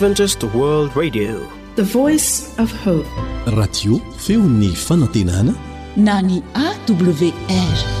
Adventist World Radio, the voice of hope. Radio feony fanantenana na ny AWR.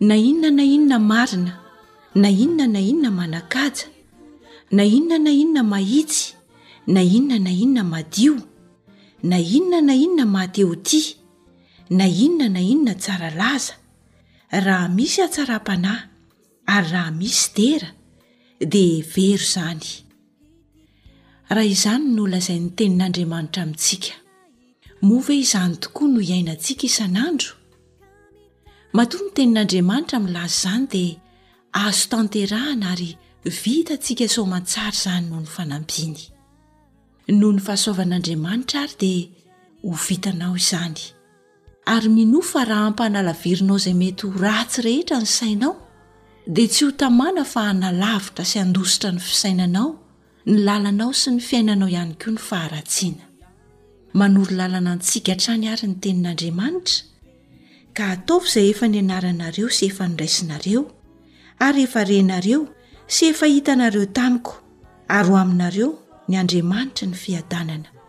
Na inona na inona marina Na inona na inona manan-kaja Na inona na inona mahitsy Na inona na inona madio Na inona na inona mahatehotia Na inona na inona tsara laza Raha misy hatsaram-panahy ary raha misy dera dia very izany raha izany no lazain'ny tenin'andriamanitra amintsika moa ve izany tokoa no iainantsika isan'andro matoa ny tenin'andriamanitra milaza izany dia azo tanterahana ary vita tsika soamantsara izany noho ny fanampiany noho ny fahasoavan'andriamanitra ary dia ho vitanao izany Ary minoa fa raha ampanalavirinao izay mety ho ratsy rehetra ny sainao, dia tsy ho tamana fa hanalavitra sy handositra ny fisainanao, ny lalanao sy ny fiainanao ihany koa ny faharatsiana. Manoro lalana antsika hatrany àry ny Tenin'Andriamanitra, Ka ataovy izay efa nianaranareo sy efa noraisinareo, ary efa renareo sy efa hitanareo tamiko, ary ho aminareo ny Andriamanitry ny fiadanana.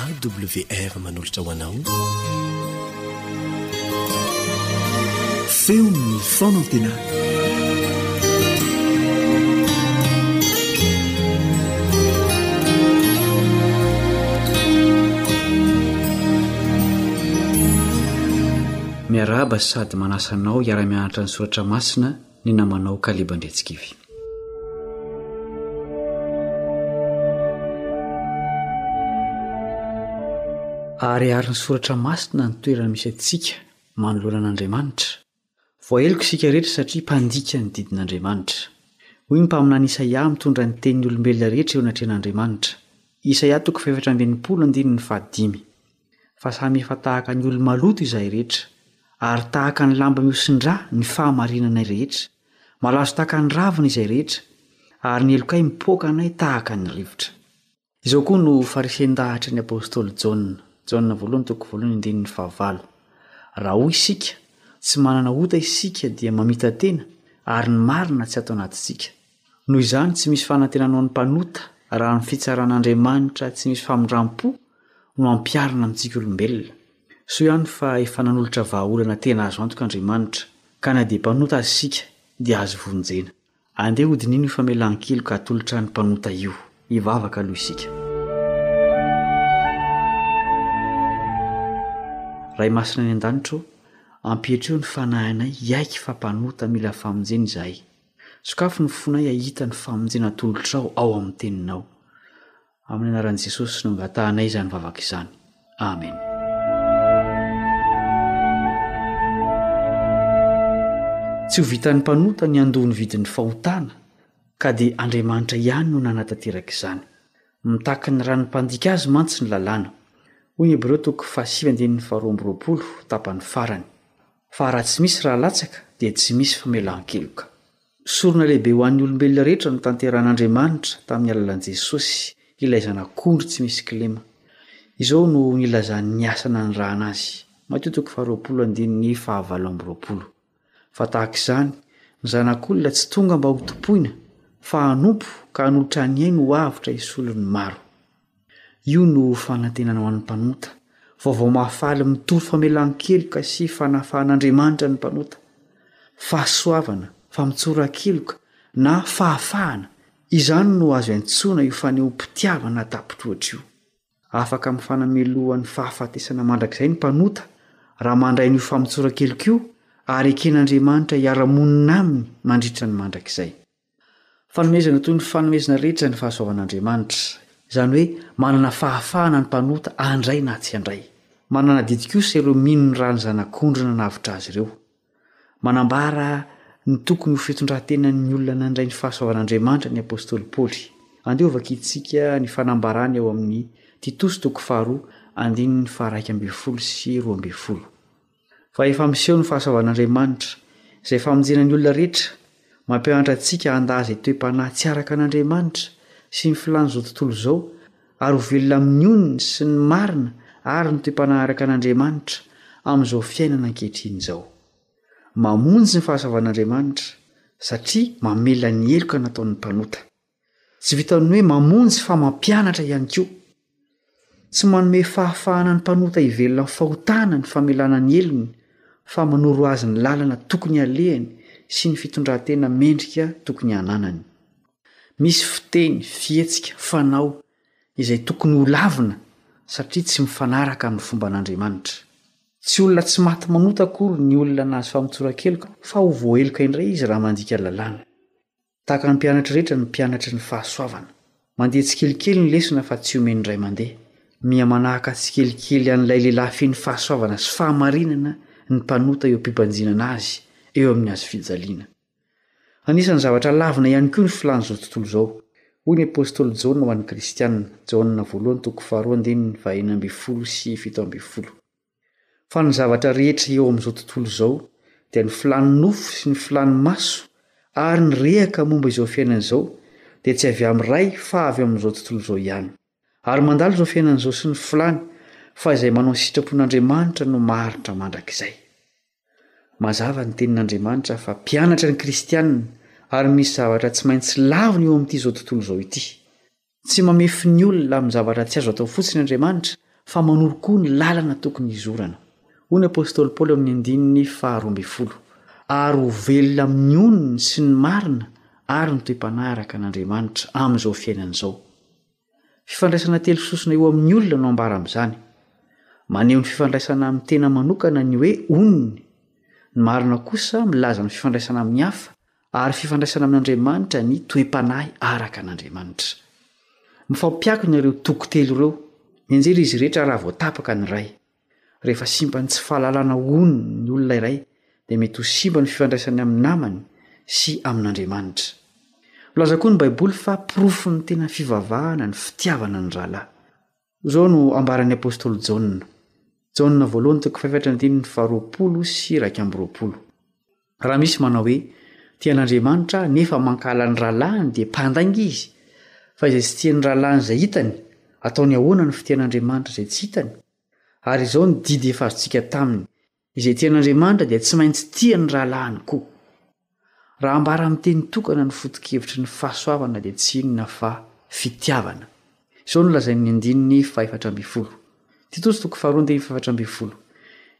AWR manolotra ho anao feon'ny fanantenana miarahaba sady manasa anao hiara-mianatra ny soratra masina ny namanao Caleb Andriantsikivy. Ahariharin'ny soratra masina ny toerana misy antsika manoloana an'Andriamanitra. Voaheloka isika rehetra satria mpandika ny didin'Andriamanitra. Hoy ny mpaminany Isaia mitondra ny tenin'ny olombelona rehetra eo anatrehan'Andriamanitra. Isaia toko fahefatra ambin'ny folo andininy fahadimy. fa samy efa tahaka ny olo-maloto izahay rehetra, ary tahaka ny lamba mihosin-drà ny fahamarinanay rehetra, malazo tahaka ny ravina izahay rehetra, ary ny helokay mipoaka anay tahaka ny rivotra. Izao koa no faresen-dahatry ny apostoly Jaona, Jaona voalohany toko voalohany andininy fahavalo, Raha hoy isika, tsy manana ota isika dia mamita-tena, ary ny marina tsy ato anatintsika. Noho izany tsy misy fanantenana ho an'ny mpanota raha ny fitsaran'Andriamanitra tsy misy famindram-po no ampiharina amintsika olombelona. Soa ihany fa efa nanolotra vahaolana tena azo antoka Andriamanitra ka na dia mpanota aza isika dia azo vonjena. Andeha hodinihino io famelan-keloka atolotra ny mpanota io. Hivavaka aloha isika. Ray Masina any an-danitra ô, ampihetreo ny fanahinay hiaiky fa mpanota mila famonjena izahay. Sokafy ny fonay hahita ny famonjena atolotrao ao amin'ny Teninao. Amin'ny anaran'i Jesosy no angatahanay izany vavaka izany. Amen. Tsy ho vitan'ny mpanota ny handoa ny vidin'ny fahotana, ka dia Andriamanitra ihany no nanatanteraka izany. Mitaky ny ràn'ny mpandika azy mantsy ny lalàna. Hoy ny Hebreo toko fahasivy andininy faharoa amby roapolo, tapany farany. fa raha tsy misy ra latsaka dia tsy misy famelan-keloka. Sorona lehibe ho an'ny olombelona rehetra notanterahan'Andriamanitra tamin'ny alalan'i Jesosy, ilay Zanak'ondry tsy misy kilema. Izao no nilazany ny asa nanirahana azy, Matio toko faharoapolo andininy fahavalo amby roapolo, Fa tahaka izany, ny Zanak'olona tsy tonga mba hotompoina, fa hanompo ka hanolotra ny ainy ho avotra hisolo ny maro. Io no fanantenana ho an'ny mpanota, vaovao mahafaly mitory famelan-keloka sy fanafahan'Andriamanitra ny mpanota, fahasoavana, famotsoran-keloka na fahafahana, izany no azo iantsoana io fanehoam-pitiavana tapitr'ohatra io. Afaka mifana melohan'ny fahafatesana mandrakizay ny mpanota raha mandray an'io famotsoran-keloka io ary eken'Andriamanitra hiara-monina aminy mandritra ny mandrakizay. Fanomezana toy ny fanomezana rehetra ny fahasoavan'Andriamanitra, izany hoe manana fahafahana ny mpanota handray na tsy handray. Manana adidy kosa ireo mino ny ran'ny Zanak'ondry nanavotra azy ireo. Manambara ny tokony ho fitondran-tenan'ny olona nandray ny fahasoavan'Andriamanitra ny apostoly Paoly. Andeha hovakintsika ny fanambarany ao amin'ny Titosy toko faharoa, andininy faharaika ambin'ny folo sy roa ambin'ny folo. Fa efa miseho ny fahasoavan'Andriamanitra, izay famonjena ny olona rehetra, mampianatra antsika handa izay toe-panahy tsy araka an'Andriamanitra sy ny filàn'izao tontolo izao, ary ho velona amin'ny onony sy ny marina ary ny toe-panahy araka an'Andriamanitra amin'izao fiainana ankehitriny izao. Mamonjy ny fahasoavan'Andriamanitra, satria mamela ny heloka nataon'ny mpanota. Tsy vitan'ny hoe mamonjy fa mampianatra ihany koa. Tsy manome fahafahana ny mpanota hivelona amin'ny fahotana ny famelana ny helony fa manoro azy ny lalana tokony halehany sy ny fitondran-tena mendrika tokony hananany. Misy fiteny, fihetsika, fanao izay tokony holavina satria tsy mifanaraka amin'ny fomban'Andriamanitra. Tsy olona tsy maty manota akory ny olona nahazo famotsoran-keloka fa ho voaheloka indray izy raha mandika lalàna. Tahaka ny mpianatra rehetra ny mpianatry ny fahasoavana. Mandeha tsikelikely ny lesona fa tsy omeny indray mandeha. Miha-manahaka tsikelikely an'ilay lehilahy feno fahasoavana sy fahamarinana ny mpanota eo am-pibanjinana azy eo amin'ny hazo fijaliana. Anisan'ny zavatra lavina ihany koa ny filàn'izao tontolo izao. Hoy ny apostoly Jaona ho an'ny Kristianina, Jaona voalohany toko faharoa andininy fahenina ambin'ny folo sy fito ambin'ny folo. Fa ny zavatra rehetra eo amin'izao tontolo izao dia ny filàn'ny nofo sy ny filàn'ny maso ary ny rehaka momba izao fiainana izao dia tsy avy amin'ny Ray fa avy amin'izao tontolo izao ihany. Ary mandalo izao fiainana izao sy ny filàny fa izay manao ny sitrapon'Andriamanitra no maharitra mandrakizay. Mazava ny tenin'Andriamanitra fa mpianatra ny kristiana ary misy zavatra tsy maintsy laviny eo amin'ity izao tontolo izao ity. Tsy mamefy ny olona amin'ny zavatra tsy azo atao fotsiny Andriamanitra, fa manoro koa ny lalana tokony hizorana. Hoy ny apostoly Paoly ao amin'ny andininy faharoa ambin'ny folo, Ary ho velona amin'ny onony sy ny marina ary ny toe-panahy araka an'Andriamanitra amin'izao fiainana izao. Fifandraisana telo sosona eo amin'ny olona no ambara amin'izany. Maneho ny fifandraisana amin'ny tena manokana ny hoe onony. Ny marina kosa milaza ny fifandraisana amin'ny hafa ary fifandraisana amin'Andriamanitra ny toe-panahy araka an'Andriamanitra. Mifampiakina ireo toko telo ireo, mianjera izy rehetra raha vao tapaka ny iray. Rehefa simpan'ny tsy fahalalana hono ny olona iray, dia mety ho simba ny fifandraisany amin'ny namany sy amin'Andriamanitra. Milaza koa ny Baiboly fa porofon'ny tena fivavahana ny fitiavana ny rahalahy. Izao no ambaran'ny apostoly Jaona, Jaona voalohany toko fahefatra andininy faharoapolo sy iraika amby roapolo, Raha misy manao hoe, Tia an'Andriamanitra aho nefa mankahala ny rahalahiny dia mpandainga izy, fa izay tsy tia ny rahalahiny izay hitany, ataony ahoana ny fitian'Andriamanitra izay tsy hitany? Ary izao ny didy efa azontsika taminy, Izay tia an'Andriamanitra dia tsy maintsy tia ny rahalahiny koa. Raha ambara amin'ny teny tokana ny foto-kevitry ny fahasoavana dia tsy inona fa fitiavana. Izao no lazain'ny andininy fahefatra ambin'ny folo. Titosy toko faharoa andininy fahefatra ambin'ny folo,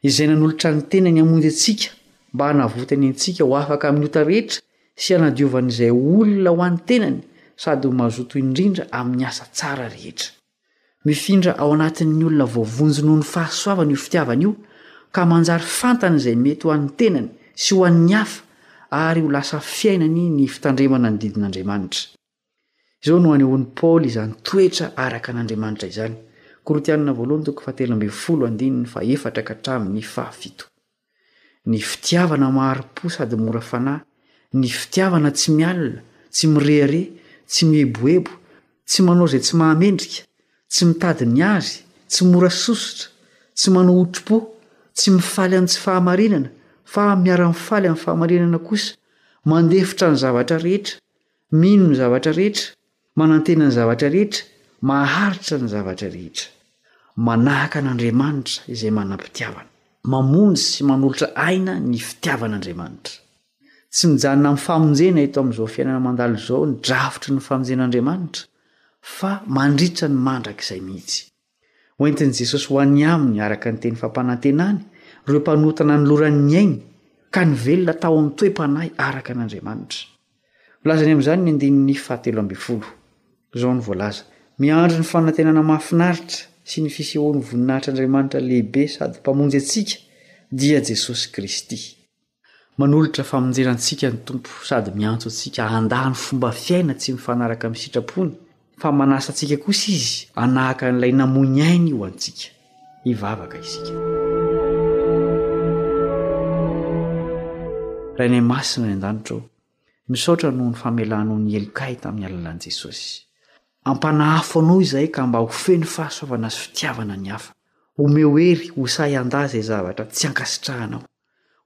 Izay nanolotra ny tenany hamonjy antsika mba hanavotany antsika ho afaka amin'ny ota rehetra sy hanadiovany izay olona ho an'ny tenany sady ho mazotoa indrindra amin'ny asa tsara rehetra. Mifindra ao anatin'ny olona voavonjy noho ny fahasoavany io fitiavana io, ka manjary fantany izay mety ho an'ny tenany sy ho an'ny hafa, ary ho lasa fiainany ny fitandremana ny didin'Andriamanitra. Izao no anehoan'i Paoly izany toetra araka an'Andriamanitra izany, Korintiana Voalohany toko fahatelo ambin'ny folo andininy fahefatra ka hatramin'ny fahafito. Ny fitiavana mahari-po sady mora fanahy, ny fitiavana tsy mialona, tsy mirehareha, tsy mieboebo, tsy manao izay tsy mahamendrika, tsy mitady ny azy, tsy mora sosotra, tsy manao hotri-po, tsy mifaly amin'ny tsy fahamarinana, fa miara-mifaly amin'ny fahamarinana kosa, mandefitra ny zavatra rehetra, mino ny zavatra rehetra, Manantena ny zavatra rehetra, maharitra ny zavatra rehetra. Manahaka an'Andriamanitra izay manam-pitiavana. Mamonjy sy manolotra aina ny fitiavan'Andriamanitra. Tsy mijanona amin'ny famonjena eto amin'izao fiainana mandalo izao ny drafitry ny famonjen'Andriamanitra fa mandritra ny mandrakizay mihitsy. Hoentin'i Jesosy ho any aminy, araka ny teny fampanantenany, ireo mpanota nanolorany ny ainy ka nivelona tao amin'ny toe-panahy araka an'Andriamanitra. Volazany amin'izany ny andininy fahatelo ambin'ny folo. Izao no voalaza, Miandry ny fanantenana mahafinaritra sy ny fisehoan'ny voninahitr'Andriamanitra lehibe sady Mpamonjy antsika, dia Jesosy Kristy. Manolotra famonjena antsika ny Tompo sady miantso antsika handà ny fomba fiaina tsy mifanaraka amin'ny sitrapony, fa manasa antsika kosa Izy hanahaka an'ilay namoy ny ainy ho antsika. Hivavaka isika. Rainay Masina any an-danitra ô, misaotra noho ny famelanao ny helokay ahy tamin'ny alalan'i Jesosy. Ampanahafo anao izahay ka mba ho feno fahasoavana sy fitiavana ny hafa. Omeo hery ho sahy handà izay zavatra tsy ankasitrahanao.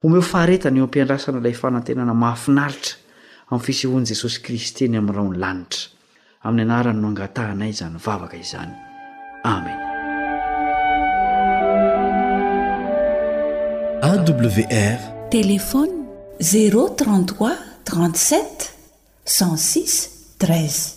Omeo faharetana eo am-piandrasana ilay fanantenana mahafinaritra amin'ny fisehoan'i Jesosy Kristy eny amin'ny rahon'ny lanitra. Amin'ny anarany no angatahanay izany vavaka izany. Amena. AWR Téléphone 033 37 106 13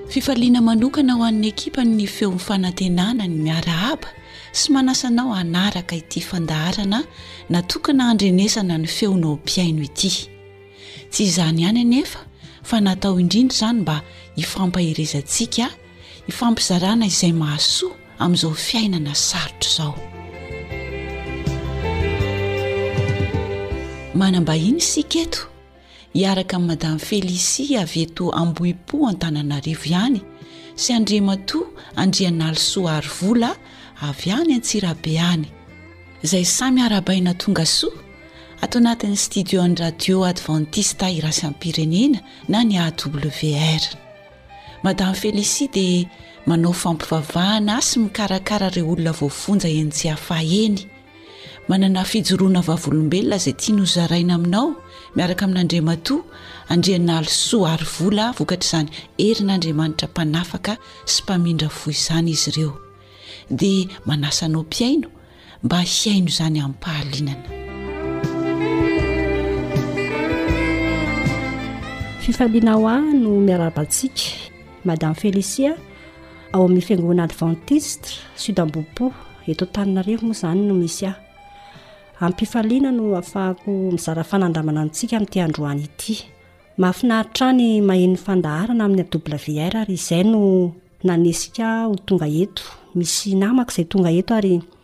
Fifaliana manokana ho an'ny ekipan' ny Feon'ny Fanantenana ny miarahaba sy manasa anao hanaraka ity fandaharana natokana handrenesana ny feonao mpihaino ity. Tsy izany ihany anefa fa natao indrindra izany mba hifampaherezantsika, hifampizarana izay mahasoa amin'izao fiainana sarotra izao. Manam-bahiny isika eto hiaraka amin'i Madame Félicie avy eto Ambohipo Antananarivo ihany sy Andriamatoa Andrianalisoa Harivola avy any Antsirabe any, izay samy arahabaina tonga soa ato anatin'ny studio-n'ny Radio Adventista Iraisam-pirenena na ny AWR. Madame Félicie dia manao fampivavahana sy mikarakara ireo olona voafonja eny Tsiafahy eny. Manana fijoroana vavolombelona izay tiany ho zaraina aminao miaraka amin'Andriamatoa Andrianalisoa Harivola vokatr'izany herin'Andriamanitra mpanafaka sy mpamindra fo izany izy ireo dia manasa anao mpihaino mba hihaino izany amim-pahalinana. Fifaliana ho ahy no miarahaba antsika Madame Félicia. Ao amin'ny fiangonana adventiste sud Ambohipo eto Antananarivo moa izany no misy ahy. Ampifaliana no afahako mizara fanandramana antsika amin'ity androany ity. Mahafinaritra ny maheno ny fandaharana amin'ny AWR ary izay no nanesika ho tonga eto. Misy namako izay tonga eto ary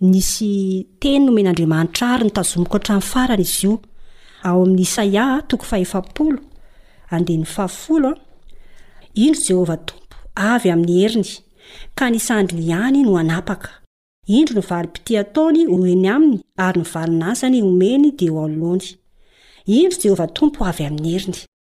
Nisy teny nomen'Andriamanitra ahy ary notazomiko hatramin'ny farany izy io. Ao amin'ny Isaia, toko fahefapolo, andininy fahafolo, Indro Jehovah Tompo, avy amin'ny heriny, ka ny sandriny ihany no hanapaka. Indro ny valim-pitia ataony ho eny aminy ary ny valin'asany omeny dia eo anoloany. Indro Jehovah Tompo avy amin'ny heriny.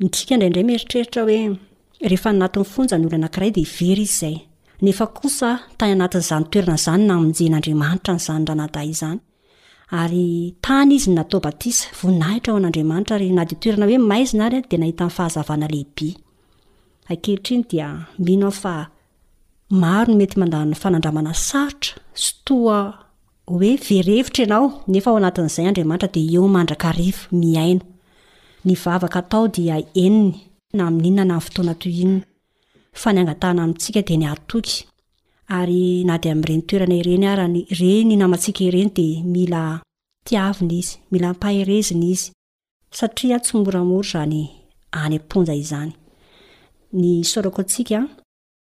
Midika indraindray mieritreritra hoe rehefa any anatin'ny fonja ny olona anankiray dia very izy izay. Nefa kosa tany anatin'izany toerana izany namonjen'Andriamanitra an'izany ranadahy izany. Ary tany izy no natao batisa, voninahitra ho an'Andriamanitra ary na dia toerana hoe maizina ary dia nahitany fahazavana lehibe. Ankehitriny dia mino aho fa maro ny mety mandany fanandramana sarotra sy toa Hoe very hevitra ianao, nefa ao anatin'izay Andriamanitra dia eo mandrakariva, mihaino. Ny vavaka atao dia henony, na amin'inona na amin'ny fotoana toy inona. Fa ny angatahana amintsika dia ny hatoky. Ary na dia amin'ireny toerana ireny ara ny, ireny namantsika ireny dia mila tiavina izy, mila ampaherezina izy. Satria tsy moramora izany any am-ponja izany. Ny isaorako antsika.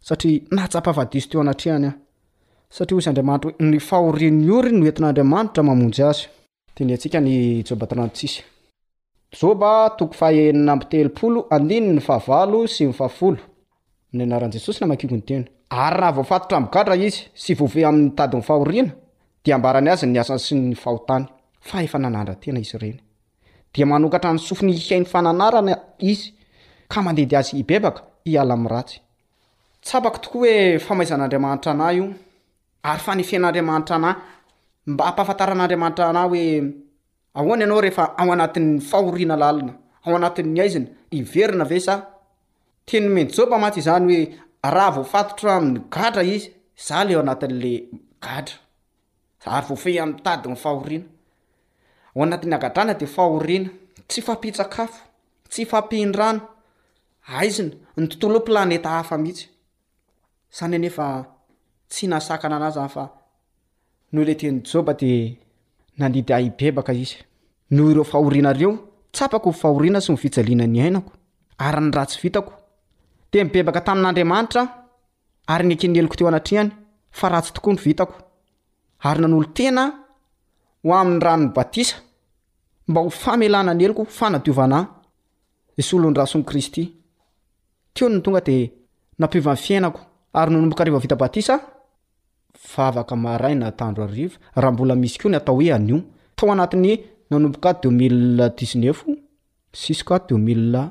Satria nahatsapa fa diso teo anatrehany aho. Satria hoy Andriamanitra hoe, Ny fahorian'ny ory no entin'Andriamanitra mamonjy azy. Tiany hiatsika an'i Joba taranty tsisy. Joba toko fahenina amby telopolo, andininy fahavalo sy ny fahafolo. Amin'ny anaran'i Jesosy namakiako ny teny. Ary raha voafatotra amin'ny gadra izy sy voavoy amin'ny tadin'ny fahoriana, dia ambarany azy ny asany sy ny fahotany, fa efa nanandra-tena izy ireny. dia manokatra ny sofiny hihaino fananarana izy ka mandidy azy hibebaka hiala amin'ny ratsy. Tsapako tokoa hoe famaizan'Andriamanitra anà io ary fanefen'Andriamanitra anà mba hampahafantaran'Andriamanitra anà hoe ahoana ianao rehefa ao anatin'ny fahoriana lalina, ao anatin'ny haizina, hiverina ve sa? Teny nomen'i Joba mantsy izany hoe raha voafatotra amin'ny gadra izy, izaho ilay ao anatin'ilay gadra. ary voafehy amin'ny tady ny fahoriana. Ao anatin'ny hagadrana dia fahoriana, tsy fampian-tsakafo, tsy fampian-drano, haizina, ny tontolo hoe planeta hafa mihitsy. Izany anefa tsy nahasakana an'azy izany fa noho ilay tenin'i Joba dia nandidy ahy hibebaka izy. Noho ireo fahoriana ireo, tsapako ny fahoriana sy ny fijaliana niainako ary ny ratsy vitako. Dia nibebaka tamin'Andriamanitra aho. ary neken' ny heloko teo anatrehany fa ratsy tokoa ny vitako, ary nanolo-tena aho ho amin' ny ranon' ny batisa mba ho famelana ny heloko ho fanadiovana ahy, ny solon-drason' i Kristy. Teo no tonga dia nampiova ny fiainako. Ary nanomboka rehefa vita batisa aho, vavaka maraina atoandro hariva, raha mbola misy koa ny atao hoe anio, tao anatin' ny nanomboka deux mille dix-neuf ziska deux mille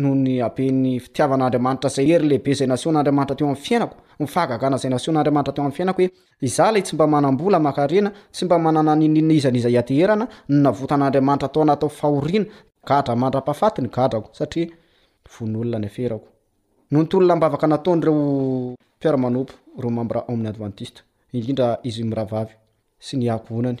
noho ny haben'ny fitiavan'Andriamanitra izay hery lehibe izay nasehon'Andriamanitra teo amin'ny fiainako, ny fahagagana izay nasehon'Andriamanitra teo amin'ny fiainako hoe izaho ilay tsy mba manam-bola maka harena, tsy mba manana n'inon'inona iza n'iza hianteherana no navotan'Andriamanitra tao anaty tao fahoriana, gadra mandra-pahafaty ny gadrako satria vono olona ny aferako. Noho ny tolona-m-bavaka nataon'ireo mpiara-manompo, ireo mambra ao amin'ny Advantista, indrindra izy mirahavavy sy ny ankohonany,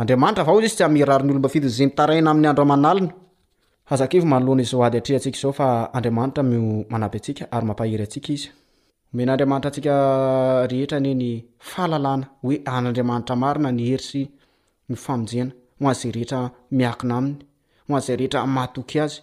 Andriamanitra, vao izy tsy haha mirary ny olom-bafidy ny izay mitaraina amin'ny andro aman'alina. Hazakivo manoloana izao ady atrehantsika izao fa Andriamanitra mio manampy antsika ary mampahery antsika Izy. Omen'Andriamanitra antsika rehetra anie ny fahalalana hoe an'Andriamanitra marina ny hery sy ny famonjena ho an'izay rehetra miakina aminy, ho an'izay rehetra matoky Azy.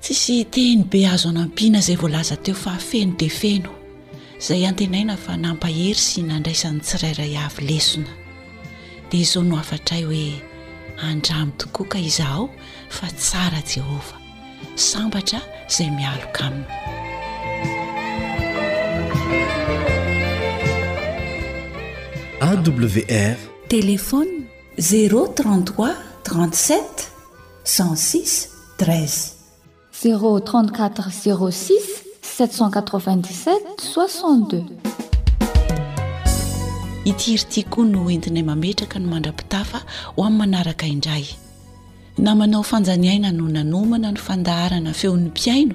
Tsisy teny be azo anampiana izay voalaza teo fa feno dia feno izay antenaina fa nampahery sy nandraisan'ny tsirairay avy lesona. Dia izao no hafatray hoe, Andramo tokoa ka izahao fa tsara Jehovah. Sambatra izay mialoka aminy. AWR. Téléphone 033 37 cent six treize. Zéro trente quatre zéro six sept cent quatre vingt dix sept soixante deux. Ity hira ity koa no entinay mametraka ny mandra-pitafa ho amin'ny manaraka indray. Namanao Fanjaniaina no nanomana ny fandaharana Feon'ny mpihaino,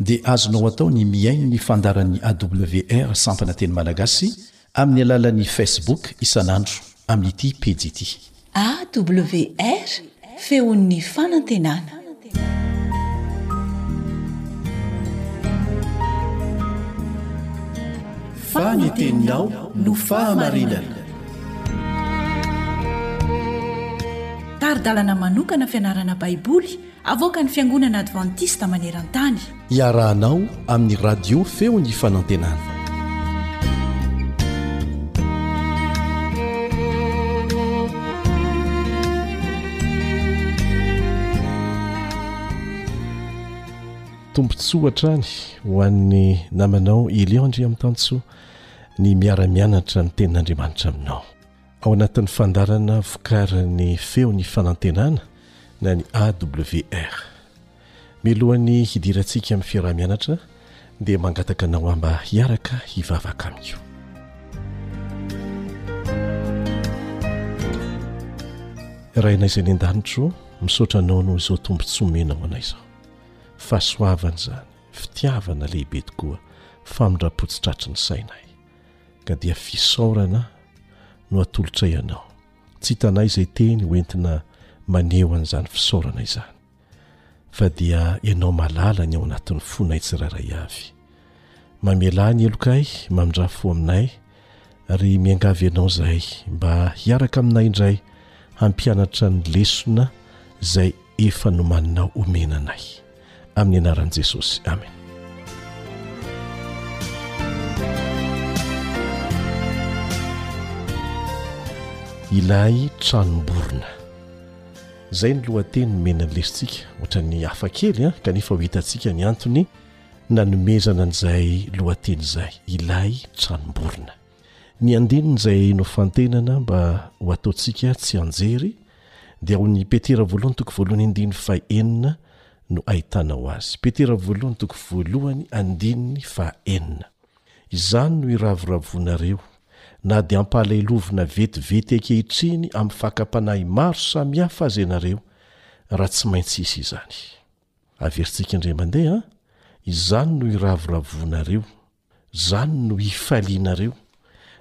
dia azonao atao ny mihaino ny fandaharan'ny AWR sampana teny malagasy amin'ny alalan'ny Facebook isan'andro amin'ity pejy ity. AWR, Feon'ny Fanantenana. Fa ny teninao no fahamarinana. Tari-dalana manokana fianarana Baiboly Avoakan'ny Fiangonana Advantista maneran-tany. Iarahanao amin'ny Radio Feon'ny Fanantenana. tombontsoa hatrany ho an'ny namanao Elion Andriamitantsoa ny miara-mianatra ny tenin'Andriamanitra aminao. Ao anatin'ny fandaharana vokarin'ny Feon'ny Fanantenana na ny AWR. Mialohan'ny hidirantsika amin'ny fiaraha-mianatra dia mangataka anao aho mba hiaraka hivavaka amiko. Rainay izay ny an-danitro, misaotra anao noho izao tombontsoa omenao anay izao. Fahasoavana izany, fitiavana lehibe tokoa, famindram-po tsy tratry ny sainay. ka dia fisaorana no atolotray anao tsy hitanay izay teny ho entina maneho an'izany fisaorana izany fa dia ianao malala ny ao anatin'ny fonay tsirairay avy mamelà ny elokay mamindra fo aminay ry miangavy ianao izay mba hiaraka aminay indray hampianatra ny lesona izay efa nomaninao omena anay amin'ny anaran'i Jesosy, amena. Ilay tranom-borona, izay ny lohateny nomena ny lesintsika, ohatran'ny hafa kely an, kanefa ho hitantsika ny antony nanomezana an'izay lohateny izay, ilay tranom-borona. Ny andininy izay nofantenana mba ho ataontsika tsianjery, Dia ao ny Petera voalohany toko voalohany andininy faha enina no ahitanao azy. Petera voalohany toko voalohany andininy faha enina. Izany no iravoravoanareo, na dia ampalailovina vetivety ankehitriny amin'ny fakam-panahy maro samihafa aza ianareo, raha tsy maintsy hisy izany. Averintsika indray mandeha an! Izany no iravoravoanareo. Zany no hifalianareo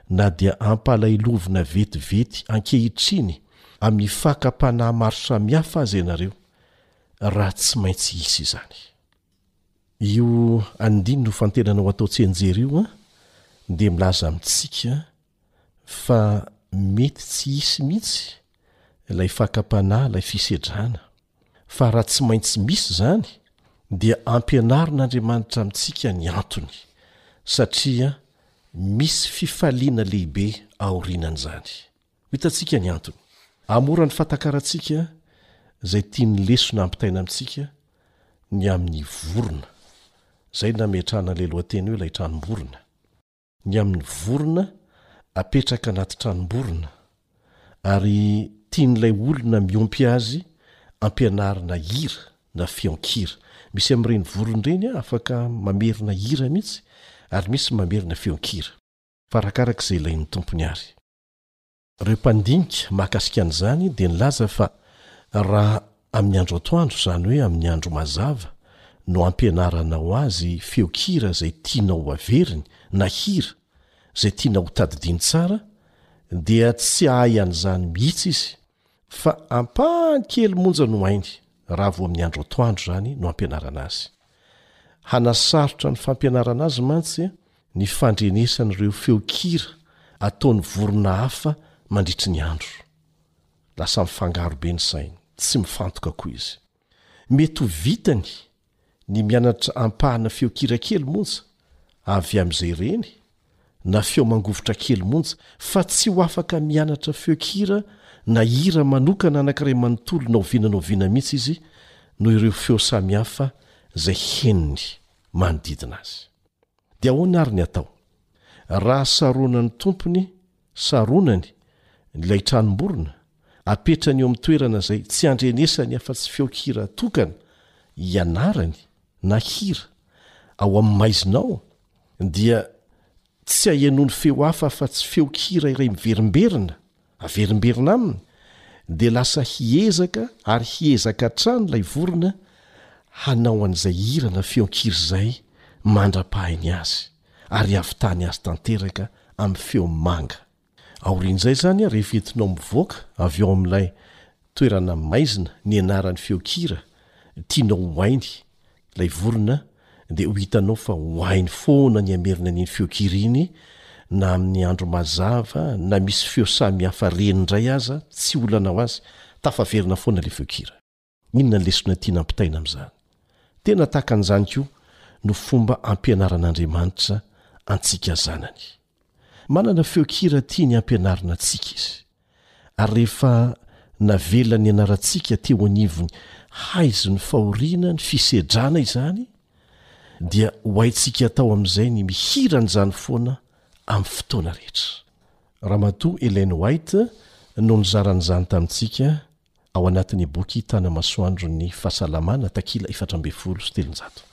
na dia ampalailovina vetivety ankehitriny amin'ny fakam-panahy maro samihafa aza ianareo, raha tsy maintsy hisy izany. Io andininy hofantenana ho atao tsianjery io dia milaza amintsika. fa mety tsy hisy mihitsy ilay fakam-panahy ilay fisedrana fa raha tsy maintsy misy izany dia ampianarin'andriamanitra amintsika ny antony satria misy fifaliana lehibe aorinan'izany mitantsika ny antony amoran'ny fatakarantsika izay tian'ny lesona ampitaina amintsika ny amin'ny vorona izay nametrahana ilay lohateny hoe ilay tranomborona ny amin'ny vorona apetraka anaty tranom-borona, ary tian'ilay olona miompy azy ampianarina hira na feon-kira. Misy amin'ireny vorona ireny afaka mamerina hira mihitsy, ary misy mamerina feon-kira. Fa arakaraka izay ilain'ny tompony àry. Ireo mpandinika mahakasika an'izany dia nilaza fa raha amin'ny andro atoandro, izany hoe amin'ny andro mazava, no hampianaranao azy feon-kira izay tianao ho averiny na hira izay tianao ho tadidiany tsara, dia tsy hahay an'izany mihitsy izy, fa ampahany kely monja no hainy raha vao amin'ny andro atoandro izany no hampianarana azy. Hanasarotra ny fampianarana azy mantsy ny fandrenesan'ireo feon-kira ataon'ny vorona hafa mandritry ny andro. Lasa mifangaro be ny sainy, tsy mifantoka koa izy. Mety ho vitany ny mianatra ampahana feon-kira kely monja avy amin'izay reny na feo mangovitra kely monja, fa tsy ho afaka mianatra feon-kira na hira manokana anankiray manontolo na oviana na oviana mihitsy izy noho ireo feo samihafa izay henony manodidina azy. Dia ahoana ary ny atao? Raha saronan'ny tompony, saronany, ilay tranom-borona, apetrany eo amin'ny toerana izay tsy andrenesany afa-tsy feon-kira tokana ianarany na hira ao amin'ny maizina ao, dia tsy ahenony feo hafa afa-tsy feon-kira iray miverimberina, Averimberina aminy, dia lasa hiezaka ary hiezaka hatrany ilay vorona hanao an'izay hira na feon-kira izay mandra-pahiny azy, ary hahavitany azy tanteraka amin'ny feony manga. Aorian'izay izany, rehefa entinao mivoaka avy ao amin'ilay Toerana maizina nianaran'ny feon-kira tianao ho hainy ilay vorona dia ho hitanao fa ho hainy foana ny hamerina an'iny feon-kira iny na amin'ny andro mazava na misy feo samy hafa reny indray aza tsy olana ho azy, tafaverina foana ilay feon-kira. Inona ny lesona tiana ampitaina amin'izany? Tena tahaka an'izany koa no fomba ampianaran'Andriamanitra antsika zanany. Manana feon-kira tiany hampianarina antsika izy. Ary rehefa navela nianarantsika teo anivon'ny haizin'ny fahoriana ny fisedrana izany, dia ho haintsika tao amin'izay ny mihira an'izany foana amin'ny fotoana rehetra. Ramatoa Ellen White no nizara an'izany tamintsika ao anatin'ny boky Tanamasoandron'ny fahasalamana, takila efatra ambin'ny folo sy telonjato.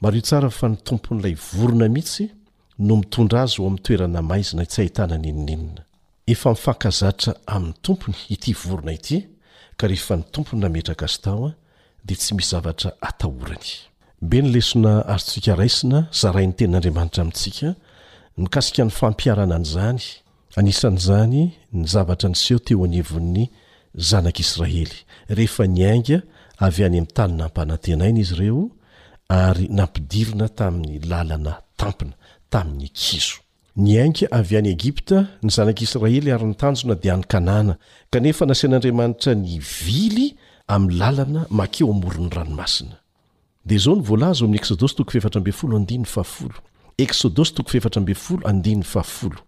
Mariho tsara fa ny tompon'ilay vorona mihitsy no mitondra azy ho amin'ny toerana maizina tsy ahitana n'inon'inona. Efa mifankazatra amin'ny tompony ity vorona ity ka rehefa ny tompony nametraka azy tao dia tsy misy zavatra atahorany. Be ny lesona azontsika raisina zarain'ny Tenin'Andriamanitra amintsika mikasika ny fampiharana an'izany Anisan'izany ny zavatra niseho teo anivon'ny Zanak'Israely, rehefa niainga avy any amin'ny Tany Nampanantenaina izy ireo ary nampidirina tamin'ny lalana tampina, tamin'ny kizo. Niainga avy any Egypta ny Zanak'Israely ary ny tanjona dia any Kanana, kanefa nasian'Andriamanitra nivily amin'ny lalana mankeo amoron'ny ranomasina. Dia izao no voalaza ao amin'ny Eksodosy toko fahefatra ambin'ny folo andininy fahafolo. Eksodosy toko fahefatra ambin'ny folo andininy fahafolo.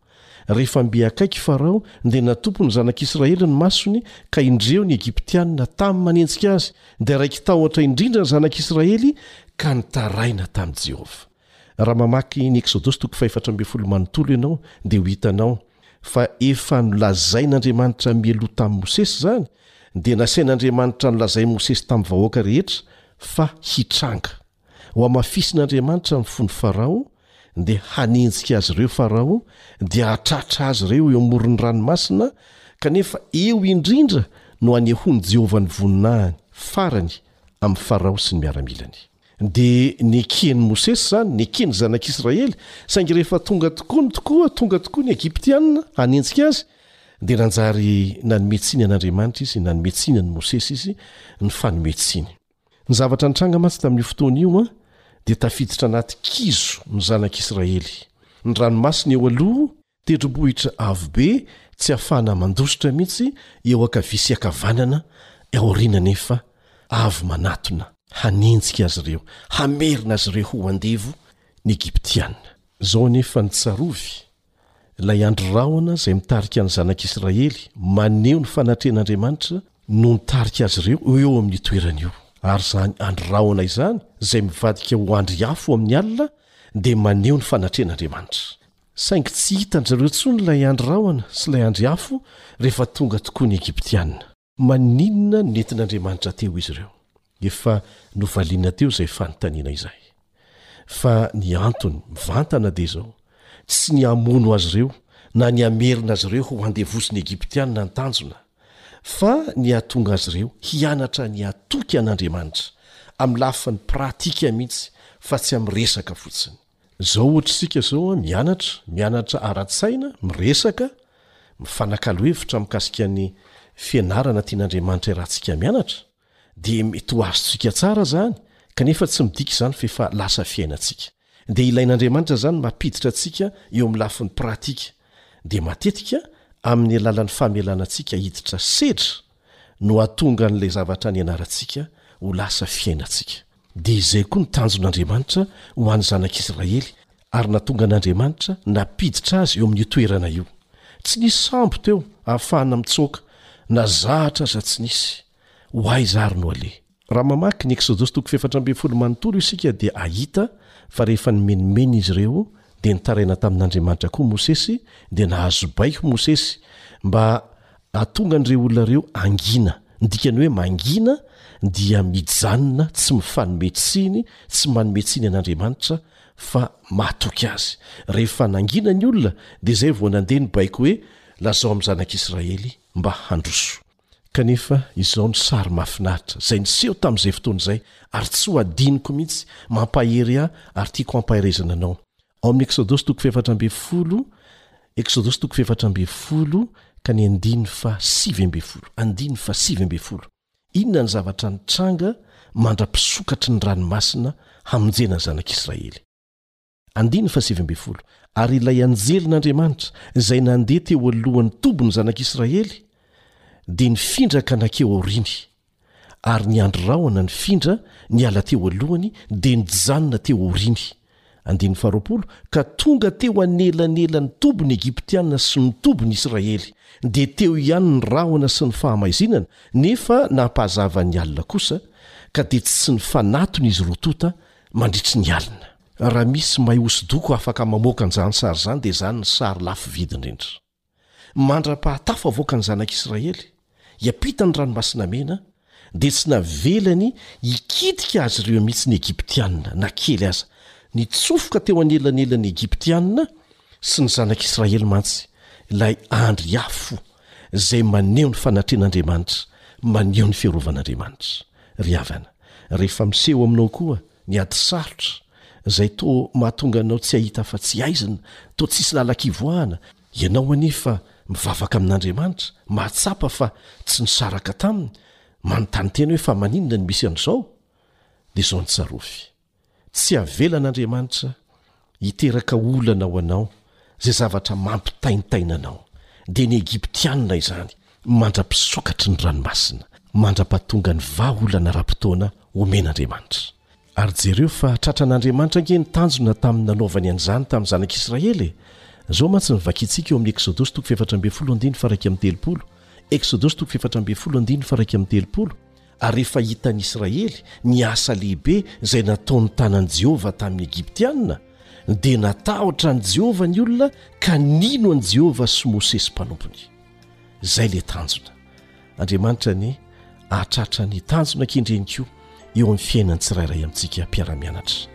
Rehefa mby akaiky Farao dia natopy ny zanak'Israely ny masony ka indreo ny Egyptianina tamy manenjika azy dia raiki-tahotra indrindra ny zanak'Israely ka nitaraina tamin'i Jehovah. Raha mamaky ny Eksodosy toko fahefatra ambin'ny folo manontolo ianao dia ho hitanao fa efa nolazain'Andriamanitra mialoha tamin'i Mosesy izany dia nasain'Andriamanitra nolazain'i Mosesy tamin'ny vahoaka rehetra fa hitranga. Hohamafisin'Andriamanitra ny fon'i Farao dia hanenjika azy ireo Farao dia hahatratra azy ireo eo amoron'ny ranomasina kanefa eo indrindra no hanehoan'i Jehovah ny voninahiny farany amin'i Farao sy ny miaramilany. Dia neken'i Mosesy izany, neken'ny zanak'Israely, saingy rehefa tonga tokoa ny tokoa, tonga tokoa ny Egyptiana hanenjika azy, dia nanjary nanome tsiny an'Andriamanitra izy, nanome tsiny an'i Mosesy izy, nifanome tsiny. Ny zavatra nitranga mantsy tamin'io fotoana io dia tafiditra anaty kizo ny zanak'Israely, ny ranomasina eo aloha, Tendrombohitra avo be tsy afahana mandositra mihitsy eo ankavia sy ankavanana, aoriana anefa avy manatona hanenjika azy ireo, hamerina azy ireo ho andevo ny Egyptiana. Izao anefa ny tsarovy, ilay andry rahona izay mitarika ny zanak'Israely maneho ny fanatrehan'Andriamanitra no nitarika azy ireo ho eo amin'io toerana io. Ary izany andry rahona izany izay mivadika ho andry afo amin'ny alina dia maneho ny fanatrehan'Andriamanitra. Saingy tsy hitan-dry zareo intsony ilay andry rahona sy ilay andry afo rehefa tonga tokoa ny Egyptiana. Maninona no nentin'Andriamanitra teo izy ireo? Efa novaliana teo izay fanontaniana izay. Fa ny antony mivantana dia izao, tsy ny hamono azy ireo na ny hamerina azy ireo ho andevozin'ny Egyptiana ny tanjona, fa ny hahatonga azy ireo hianatra ny hatoky an'Andriamanitra, amin'ny lafiny pratika mihitsy fa tsy amin'ny resaka fotsiny. Zao ohatry sika zao an mianatra, mianatra ara-tsaina, miresaka, mifanakalo hevitra mikasika ny fianarana tian'Andriamanitra iarahantsika mianatra, dia mety ho azontsika tsara zany, kanefa tsy midika izany fa efa lasa fiainantsika. Dia ilain'Andriamanitra zany mampiditra antsika eo amin'ny lafiny pratika, dia matetika amin'ny alalan'ny famelana antsika hiditra sedra no ahatonga an'ilay zavatra nianarantsika ho lasa fiainantsika. Dia izay koa ny tanjon'Andriamanitra ho an'ny zanak'Israely, ary nahatonga an'Andriamanitra nampiditra azy eo amin'io toerana io. Tsy nisy sambo teo ahafahana mitsoaka, na zahatra aza tsy nisy. Ho aiza àry no aleha? Raha mamaky ny Eksodosy toko fahefatra ambin'ny folo manontolo isika dia hahita fa rehefa nimenomenona izy ireo dia nitaraina tamin'Andriamanitra koa Mosesy dia nahazo baiko Mosesy mba Atonga an'ireo olona ireo hangina. Ny dikan'ny hoe mangina dia mijanona tsy mifanome tsiny, tsy manome tsiny an'Andriamanitra fa mahatoky Azy. Rehefa nangina ny olona dia izay vao nandeha ny baiko hoe lazao amin'ny zanak'Israely mba handroso. Kanefa izao ny sary mahafinaritra izay niseho tamin'izay fotoana izay ary tsy ho hadinoko mihitsy, mampahery ahy ary tiako hampaherezana anao. Ao amin'ny Eksodosy toko fahefatra ambin'ny folo Eksodosy toko fahefatra ambin'ny folo ka ny andininy fahasivy ambin'ny folo. Andininy fahasivy ambin'ny folo. Inona ny zavatra nitranga mandra-pisokatry ny ranomasina hamonjena ny zanak'Israely? Andininy fahasivy ambin'ny folo, Ary ilay anjelin'Andriamanitra izay nandeha teo alohan'ny tobin'ny zanak'Israely dia nifindra ka nankeo aoriany, ary ny andry rahona nifindra niala teo alohany dia nijanona teo aoriany, andininy faharoapolo, ka tonga teo anelanelan'ny tobin'ny Egyptiana sy ny tobin'ny Israely, dia teo ihany ny rahona sy ny fahamaizinana, nefa nampahazava ny alina kosa, ka dia tsy nifanatona izy roa tota mandritry ny alina. Raha misy mahay hosodoko afaka mamoaka an'izany sary izany dia izany ny sary lafo vidy indrindra. Mandra-pahatafo avoaka ny Zanak' Israely hiampita ny Ranomasina Mena, dia tsy navelany hikitika azy ireo mihitsy ny Egyptiana, na kely aza. Nitsofoka teo anelanelan' ny Egyptiana sy ny Zanak' Israely mantsy ilay andry afo izay maneho ny fanatrehan' Andriamanitra, maneho ny fiarovan' Andriamanitra. Ry havana, rehefa miseho aminao koa Ny ady sarotra, izay toa mahatonga anao tsy hahita afa-tsy haizina, toa tsisy lalan-kivoahana, ianao anefa mivavaka amin'Andriamanitra, mahatsapa fa tsy nisaraka taminy, manontany tena hoe fa maninona no misy an'izao? Dia izao ny tsarovy, tsy avela an'Andriamanitra Hiteraka olana ho anao izay zavatra mampitaintaina anao, dia ny Egyptiana izany, mandra-pisokatry ny ranomasina, mandra-pahatonga ny vahaolana ara-potoana omen'Andriamanitra. Ary jereo fa tratran'Andriamanitra ange ny tanjona tamin'ny nanaovany an'izany tamin'ny zanak'Israely e! Izao mantsy no vakintsika eo amin'ny Eksodosy toko fahefatra ambin'ny folo andininy faha iraika amby telopolo, Eksodosy toko fahefatra ambin'ny folo andininy faha iraika amby telopolo, Ary rehefa hitan'ny Israely ny asa lehibe izay nataon'ny tanan'i Jehovah tamin'ny Egyptiana, dia natahotra an'i Jehovah ny olona ka nino an'i Jehovah sy Mosesy mpanompony. Izay ilay tanjona. Andriamanitra anie hahatratra ny tanjona kendreny koa eo amin'ny fiainan'ny tsirairay amintsika mpiara-mianatra.